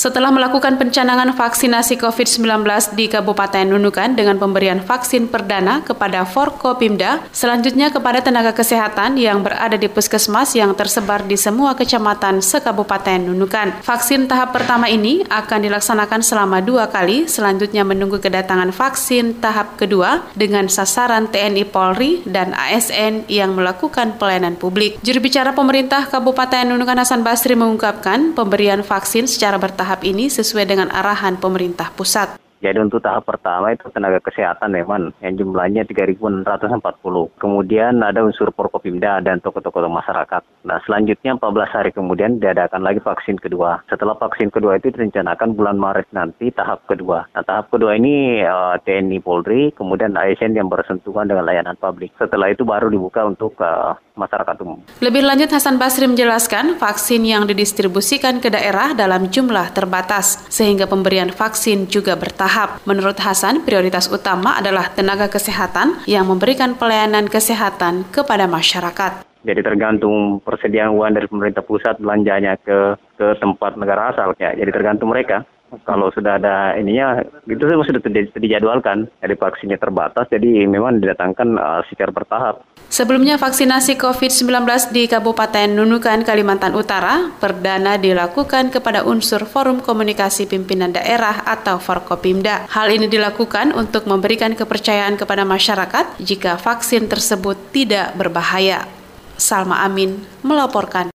Setelah melakukan pencanangan vaksinasi COVID-19 di Kabupaten Nunukan dengan pemberian vaksin perdana kepada Forkopimda, selanjutnya kepada tenaga kesehatan yang berada di puskesmas yang tersebar di semua kecamatan se-Kabupaten Nunukan. Vaksin tahap pertama ini akan dilaksanakan selama dua kali, selanjutnya menunggu kedatangan vaksin tahap kedua dengan sasaran TNI Polri dan ASN yang melakukan pelayanan publik. Juru bicara pemerintah Kabupaten Nunukan Hasan Basri mengungkapkan pemberian vaksin secara bertahap tahap ini sesuai dengan arahan pemerintah pusat. Jadi untuk tahap pertama itu tenaga kesehatan memang yang jumlahnya 3.640. Kemudian ada unsur Porkopimda dan tokoh-tokoh masyarakat. Nah selanjutnya 14 hari kemudian diadakan lagi vaksin kedua. Setelah vaksin kedua itu direncanakan bulan Maret nanti tahap kedua. Nah tahap kedua ini uh, eh, TNI Polri, kemudian ASN yang bersentuhan dengan layanan publik. Setelah itu baru dibuka untuk uh, masyarakat umum. Lebih lanjut Hasan Basri menjelaskan vaksin yang didistribusikan ke daerah dalam jumlah terbatas sehingga pemberian vaksin juga bertahap. Menurut Hasan, prioritas utama adalah tenaga kesehatan yang memberikan pelayanan kesehatan kepada masyarakat. Jadi tergantung persediaan uang dari pemerintah pusat belanjanya ke ke tempat negara asal ya. Jadi tergantung mereka kalau sudah ada ininya itu semua sudah dijadwalkan jadi vaksinnya terbatas jadi memang didatangkan uh, secara bertahap Sebelumnya vaksinasi COVID-19 di Kabupaten Nunukan, Kalimantan Utara perdana dilakukan kepada unsur Forum Komunikasi Pimpinan Daerah atau Forkopimda. Hal ini dilakukan untuk memberikan kepercayaan kepada masyarakat jika vaksin tersebut tidak berbahaya. Salma Amin melaporkan.